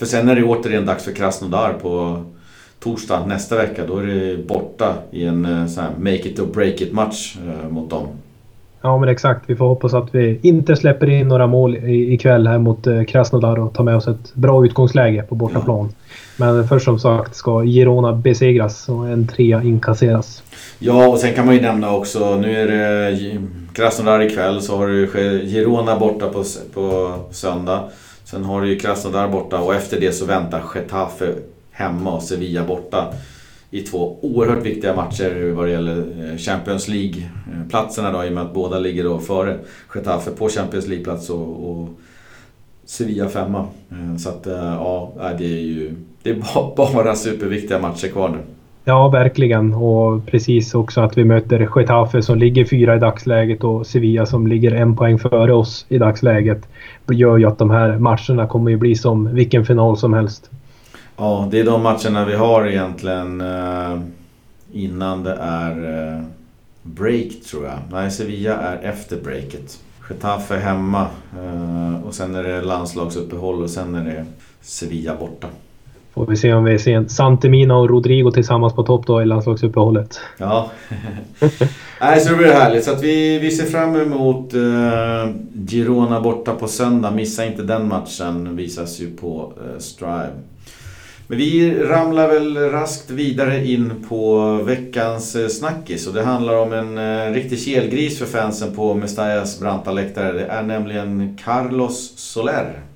För sen är det återigen dags för Krasnodar på torsdag nästa vecka. Då är det borta i en eh, sån här make it or break it match eh, mot dem. Ja men exakt. Vi får hoppas att vi inte släpper in några mål ikväll här mot eh, Krasnodar och tar med oss ett bra utgångsläge på bortaplan. Ja. Men först som sagt ska Girona besegras och en trea inkasseras. Ja och sen kan man ju nämna också, nu är det Krasnodar ikväll så har du Girona borta på, på söndag. Sen har du ju Krasnodar borta och efter det så väntar Getafe hemma och Sevilla borta. I två oerhört viktiga matcher vad det gäller eh, Champions League-platserna då i och med att båda ligger då före Getafe på Champions League-plats och, och Sevilla femma. Eh, så att eh, ja, det är ju det är <laughs> bara superviktiga matcher kvar nu. Ja, verkligen. Och precis också att vi möter Getafe som ligger fyra i dagsläget och Sevilla som ligger en poäng före oss i dagsläget. Det gör ju att de här matcherna kommer ju bli som vilken final som helst. Ja, det är de matcherna vi har egentligen eh, innan det är eh, break tror jag. Nej, Sevilla är efter breaket. Getafe hemma eh, och sen är det landslagsuppehåll och sen är det Sevilla borta. Får vi se om vi ser Santemina och Rodrigo tillsammans på topp då i landslagsuppehållet. Ja. <laughs> Nej, så det blir härligt. Så att vi, vi ser fram emot eh, Girona borta på söndag. Missa inte den matchen. Visas ju på eh, Strive. Men vi ramlar väl raskt vidare in på veckans eh, snackis. Och det handlar om en eh, riktig kelgris för fansen på Mestallas branta läktare. Det är nämligen Carlos Soler.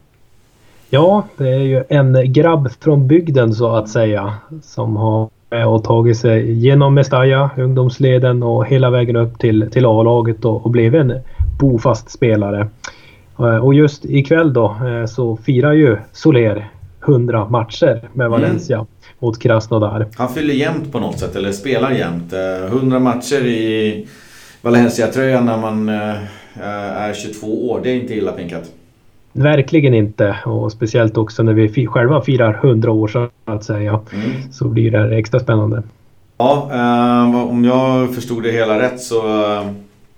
Ja, det är ju en grabb från bygden så att säga som har och tagit sig genom Mestalla, ungdomsleden och hela vägen upp till, till A-laget och, och blev en bofast spelare. Eh, och just ikväll då eh, så firar ju Soler 100 matcher med mm. Valencia mm. mot Krasnodar. Han fyller jämnt på något sätt, eller spelar jämnt. 100 eh, matcher i Valencia-tröjan när man är 22 år, det är inte illa pinkat. Verkligen inte och speciellt också när vi själva firar 100 år så att säga. Mm. Så blir det extra spännande. Ja, eh, om jag förstod det hela rätt så eh,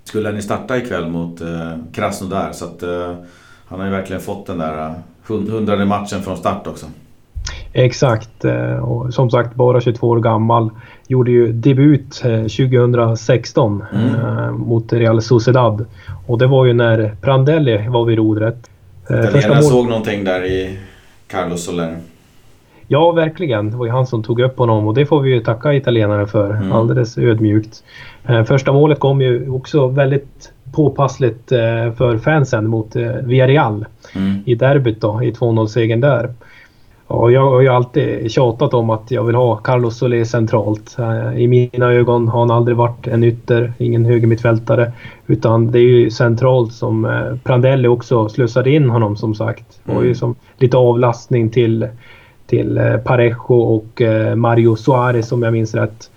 skulle ni starta ikväll mot eh, Krasnodar. Så att eh, han har ju verkligen fått den där hundrade matchen från start också. Exakt eh, och som sagt bara 22 år gammal. Gjorde ju debut 2016 eh, mm. Eh, mot Real Sociedad. Och det var ju när Prandelli var vid rodret. Italienarna såg någonting där i Carlos Soler. Ja, verkligen. Det var ju han som tog upp honom och det får vi ju tacka italienarna för. Mm. Alldeles ödmjukt. Första målet kom ju också väldigt påpassligt för fansen mot Villarreal mm. i derbyt då, i 2-0-segern där. Ja, jag har ju alltid tjatat om att jag vill ha Carlos Solé centralt. Eh, I mina ögon har han aldrig varit en ytter, ingen högermittfältare. Utan det är ju centralt som eh, Prandelli också slussade in honom som sagt. Det var ju mm. som lite avlastning till, till eh, Parejo och Mario Suarez om jag minns rätt.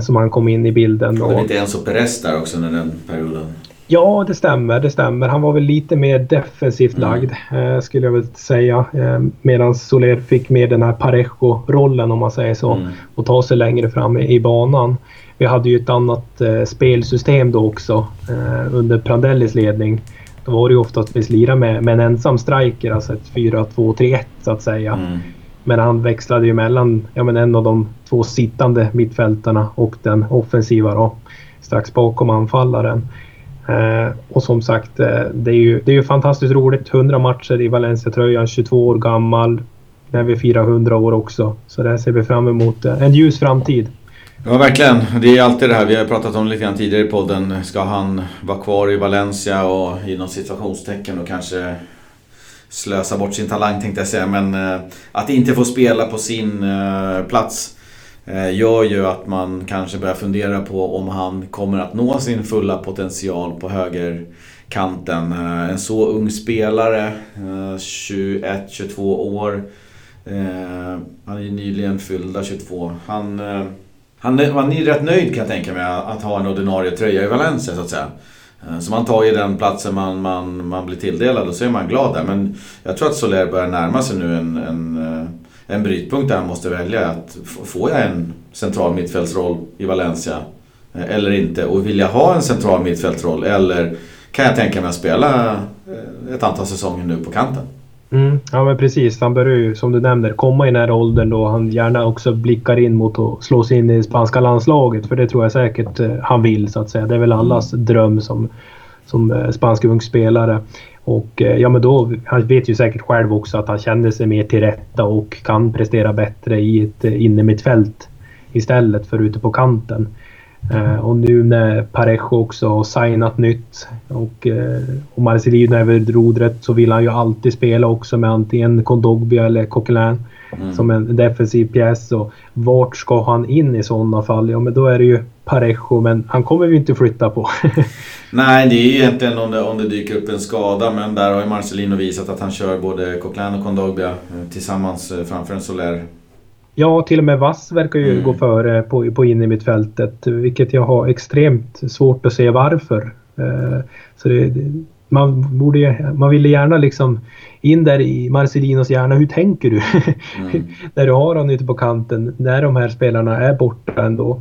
Som han kom in i bilden. Och lite Enzo Perez där också under den perioden. Ja, det stämmer. Det stämmer. Han var väl lite mer defensivt mm. lagd eh, skulle jag väl säga. Eh, Medan Soler fick mer den här Parejo-rollen om man säger så. Mm. Och ta sig längre fram i, banan. Vi hade ju ett annat eh, spelsystem då också under Prandellis ledning. Då var det ju ofta att vi lirade med, med en ensam striker, alltså ett 4-2-3-1 så att säga. Mm. Men han växlade ju mellan ja, men en av de två sittande mittfältarna och den offensiva då, strax bakom anfallaren. Eh, och som sagt, eh, det är, ju, det är ju fantastiskt roligt. 100 matcher i Valencia-tröjan, 22 år gammal. När vi firar 100 år också. Så det ser vi fram emot. Eh, en ljus framtid. Ja, verkligen. Det är alltid det här, vi har pratat om lite grann tidigare i podden. Ska han vara kvar i Valencia och inom situationstecken och kanske slösa bort sin talang tänkte jag säga. Men eh, att inte få spela på sin eh, plats Eh, gör ju att man kanske börjar fundera på om han kommer att nå sin fulla potential på högerkanten. Eh, en så ung spelare, eh, 21-22 år. Han är ju nyligen fyllda 22. Han, han, är, han är rätt nöjd kan jag tänka mig att ha en ordinarie tröja i Valencia så att säga. Så man tar ju den platsen man, man, man blir tilldelad och så är man glad där. Men jag tror att Soler börjar närma sig nu en, en en brytpunkt där han måste välja. att Får jag en central mittfältsroll i Valencia eh, eller inte? Och vill jag ha en central mittfältsroll eller kan jag tänka mig att spela eh, ett antal säsonger nu på kanten? Mm, ja men precis, han börjar ju som du nämner komma i den här åldern då han gärna också blickar in mot att slå sig in i spanska landslaget. För det tror jag säkert eh, han vill så att säga. Det är väl allas dröm som, som spansk ung spelare. Och eh, ja, men då, han vet ju säkert själv också att han känner sig mer till rätta och kan prestera bättre i ett eh, innermittfält istället för ute på kanten. Uh, och nu när Parejo också har signat nytt och, uh, och Marcelino är vid rodret så vill han ju alltid spela också med antingen Kondogbia eller Coquelin mm. som en defensiv pjäs. Och vart ska han in i sådana fall? Ja men då är det ju Parejo, men han kommer vi inte flytta på. <laughs> Nej, det är ju egentligen om det, om det dyker upp en skada, men där har ju Marcelino visat att han kör både Coquelin och Kondogbia eh, tillsammans eh, framför en Soler. Ja, till och med Vass verkar ju mm. gå före på, på in i mittfältet, vilket jag har extremt svårt att se varför. Eh, så det, man, borde, man ville gärna liksom in där i Marcelinos hjärna. Hur tänker du? <laughs> Mm. när du har honom ute på kanten, när de här spelarna är borta ändå.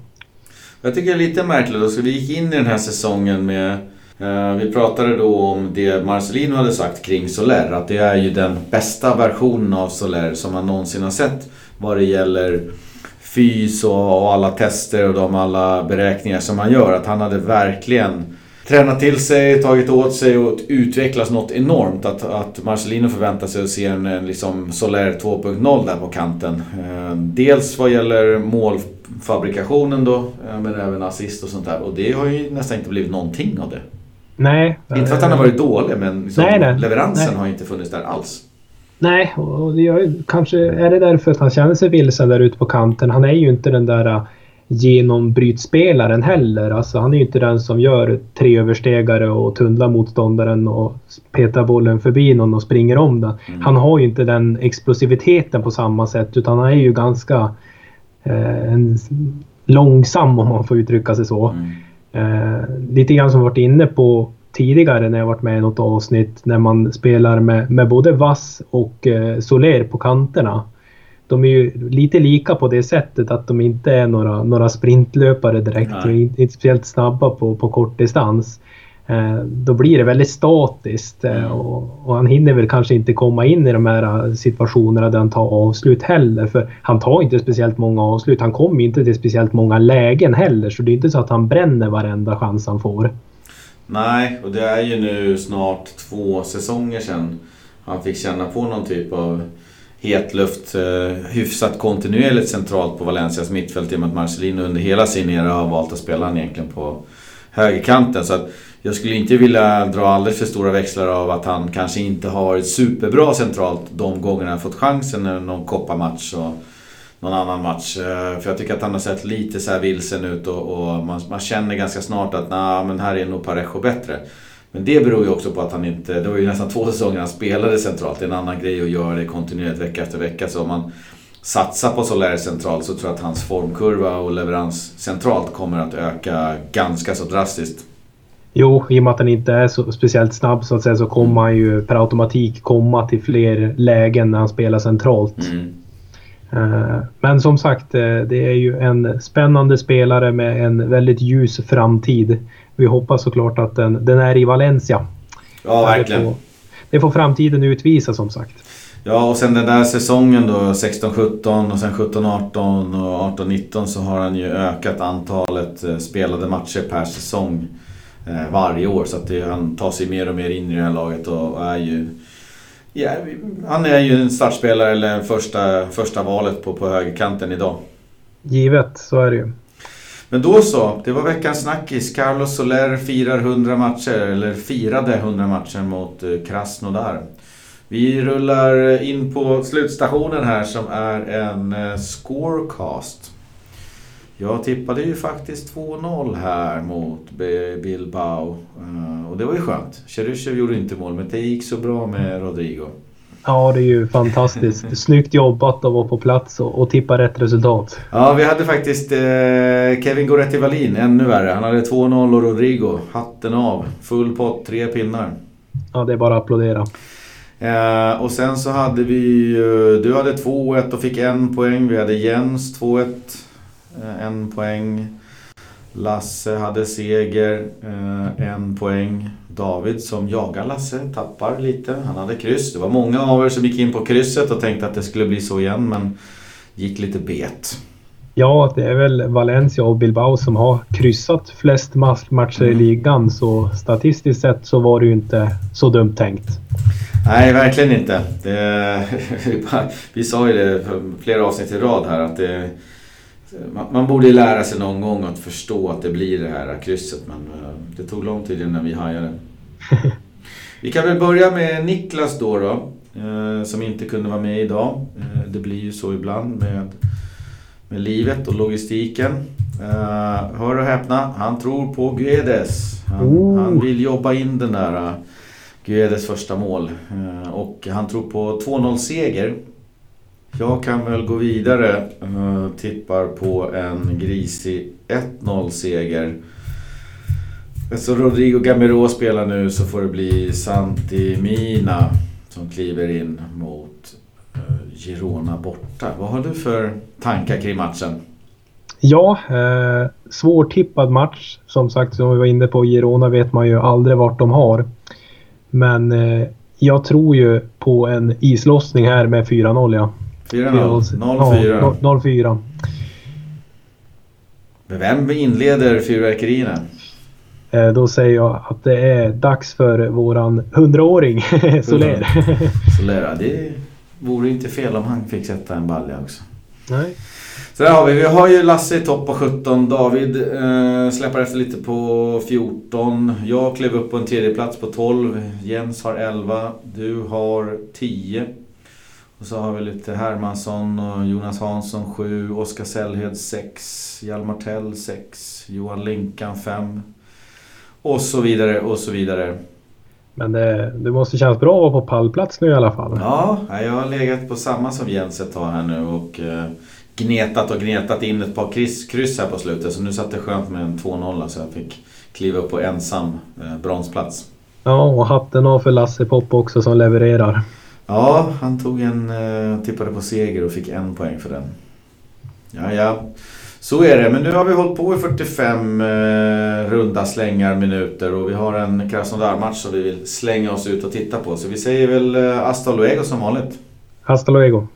Jag tycker det är lite märkligt. Så vi gick in i den här säsongen med eh, vi pratade då om det Marcelino hade sagt kring Soler. Att det är ju den bästa versionen av Soler som man någonsin har sett vad det gäller fys och, och alla tester och de alla beräkningar som han gör. Att han hade verkligen tränat till sig, tagit åt sig och utvecklats något enormt. Att, att Marcelino förväntar sig att se en, en liksom Soler 2.0 där på kanten. Eh, dels vad gäller målfabrikationen då, eh, men även assist och sånt där. Och det har ju nästan inte blivit någonting av det. Nej. Inte för att han har varit dålig, men liksom nej, nej, leveransen nej. har inte funnits där alls. Nej, och det gör, kanske är det därför att han känner sig vilsen där ute på kanten. Han är ju inte den där genombrytspelaren heller. Alltså han är ju inte den som gör tre överstegare och tunnlar motståndaren och petar bollen förbi någon och springer om den. Mm. Han har ju inte den explosiviteten på samma sätt utan han är ju ganska en, långsam om man får uttrycka sig så. Mm. Eh, lite grann som varit inne på tidigare när jag varit med i något avsnitt när man spelar med, med både Vass och eh, Soler på kanterna de är ju lite lika på det sättet att de inte är några, några sprintlöpare direkt. Nej. Inte, inte speciellt snabba på, på kort distans. Eh, då blir det väldigt statiskt eh, mm. och, och, han hinner väl kanske inte komma in i de här situationerna där han tar avslut heller. För han tar inte speciellt många avslut. Han kommer inte till speciellt många lägen heller. Så det är inte så att han bränner varenda chans han får. Nej, och det är ju nu snart två säsonger sedan han fick känna på någon typ av hetluft eh, hyfsat kontinuerligt centralt på Valencias mittfält i och med att Marcelino under hela sin era har valt att spela han egentligen på högerkanten. Så att jag skulle inte vilja dra alldeles för stora växlar av att han kanske inte har varit superbra centralt de gångerna han fått chansen. Någon kopparmatch och någon annan match. Eh, för jag tycker att han har sett lite så här vilsen ut och, och man, man, känner ganska snart att nah, men här är nog Parejo bättre. Men det beror ju också på att han inte... Det var ju nästan två säsonger han spelade centralt. Det är en annan grej att göra det kontinuerligt vecka efter vecka. Så om man satsar på Soler centralt så tror jag att hans formkurva och leverans centralt kommer att öka ganska så drastiskt. Jo, i och med att han inte är så speciellt snabb så att säga så kommer han ju per automatik komma till fler lägen när han spelar centralt. Mm. Eh, men som sagt, eh, det är ju en spännande spelare med en väldigt ljus framtid vi hoppas såklart att den, den är i Valencia. Ja, verkligen. Det får, det får framtiden utvisa som sagt. Ja, och sen den där säsongen då, 16-17 och sen 17-18 och 18-19 så har han ju ökat antalet eh, spelade matcher per säsong varje år. Så att det, han tar sig mer och mer in i det här laget och är ju... Ja, han är ju en startspelare eller första, första valet på, på högerkanten idag. Givet, så är det ju. Men då så, det var veckans snackis. Carlos Soler firar 100 matcher, eller firade 100 matcher mot eh, Krasnodar. Vi rullar in på slutstationen här som är en eh, scorecast. Jag tippade ju faktiskt 2-0 här mot Bilbao. Eh, och det var ju skönt. Cheryshev gjorde inte mål, men det gick så bra med Rodrigo. Ja, det är ju fantastiskt. <laughs> Snyggt jobbat att vara på plats och, och tippa rätt resultat. Ja, vi hade faktiskt eh, Kevin Goretti Wallin, ännu värre. Han hade 2-0 och Rodrigo. Hatten av. Full pott, tre pinnar. Ja, det är bara att applådera. Eh, och sen så hade vi Du hade 2-1 och fick en poäng. Vi hade Jens 2-1. Eh, en poäng. Lasse hade seger. Eh, en poäng. David som jagar Lasse tappar lite. Han hade kryss. Det var många av er som gick in på krysset och tänkte att det skulle bli så igen men gick lite bet. Ja, det är väl Valencia och Bilbao som har kryssat flest matcher i mm. ligan så statistiskt sett så var det ju inte så dumt tänkt. Nej, verkligen inte. Det, <laughs> vi sa ju det flera avsnitt i rad här att det, man, man borde lära sig någon gång att förstå att det blir det här krysset men eh, det tog lång tid innan vi hajade. <laughs> Vi kan väl börja med Niklas då, då eh, som inte kunde vara med idag. Eh, det blir ju så ibland med, med livet och logistiken. Hör och häpna, han tror på Guedes. Han, Oh. han vill jobba in den där Guedes första mål. Och han tror på 2-0 seger. Jag kan väl gå vidare. Eh, tippar på en grisig 1-0 seger. Eftersom Rodrigo Gamero spelar nu så får det bli Santi Mina som kliver in mot eh, Girona borta. Vad har du för tankar kring matchen? Ja, eh, svårtippad match. Som sagt, som vi var inne på, Girona vet man ju aldrig vart de har. Men eh, jag tror ju på en islossning här med 4-0 ja. 4-0. 0-4. Ja, 0-4. Vem inleder fyrverkerierna? Eh, då säger jag att det är dags för våran 100-åring <laughs> Soler. Solera. Det vore inte fel om han fick sätta en balja också. Nej. Så där har vi. Vi har ju Lasse i topp på 17. David eh, släpar efter lite på 14. Jag klev upp på en tredje plats på 12. Jens har 11. Du har 10. Och så har vi lite Hermansson och Jonas Hansson 7. Oskar Sällhed 6. Hjalmar Tell 6. Johan Linkan 5. Och så vidare och så vidare. Men det, det måste kännas bra att vara på pallplats nu i alla fall. Ja, jag har legat på samma som Jens ett tag här nu och eh, gnetat och gnetat in ett par kryss, kryss här på slutet. Så nu satt det skönt med en 2-0 så jag fick kliva upp på ensam eh, bronsplats. Ja, och hatten av för Lasse Popp också som levererar. Ja, han tog en, eh, tippade på seger och fick en poäng för den. Ja, ja. Så är det, men nu har vi hållit på i 45 eh, runda slängar minuter och vi har en Krasnodar-match som vi vill slänga oss ut och titta på. Så vi säger väl eh, hasta luego som vanligt. Hasta luego.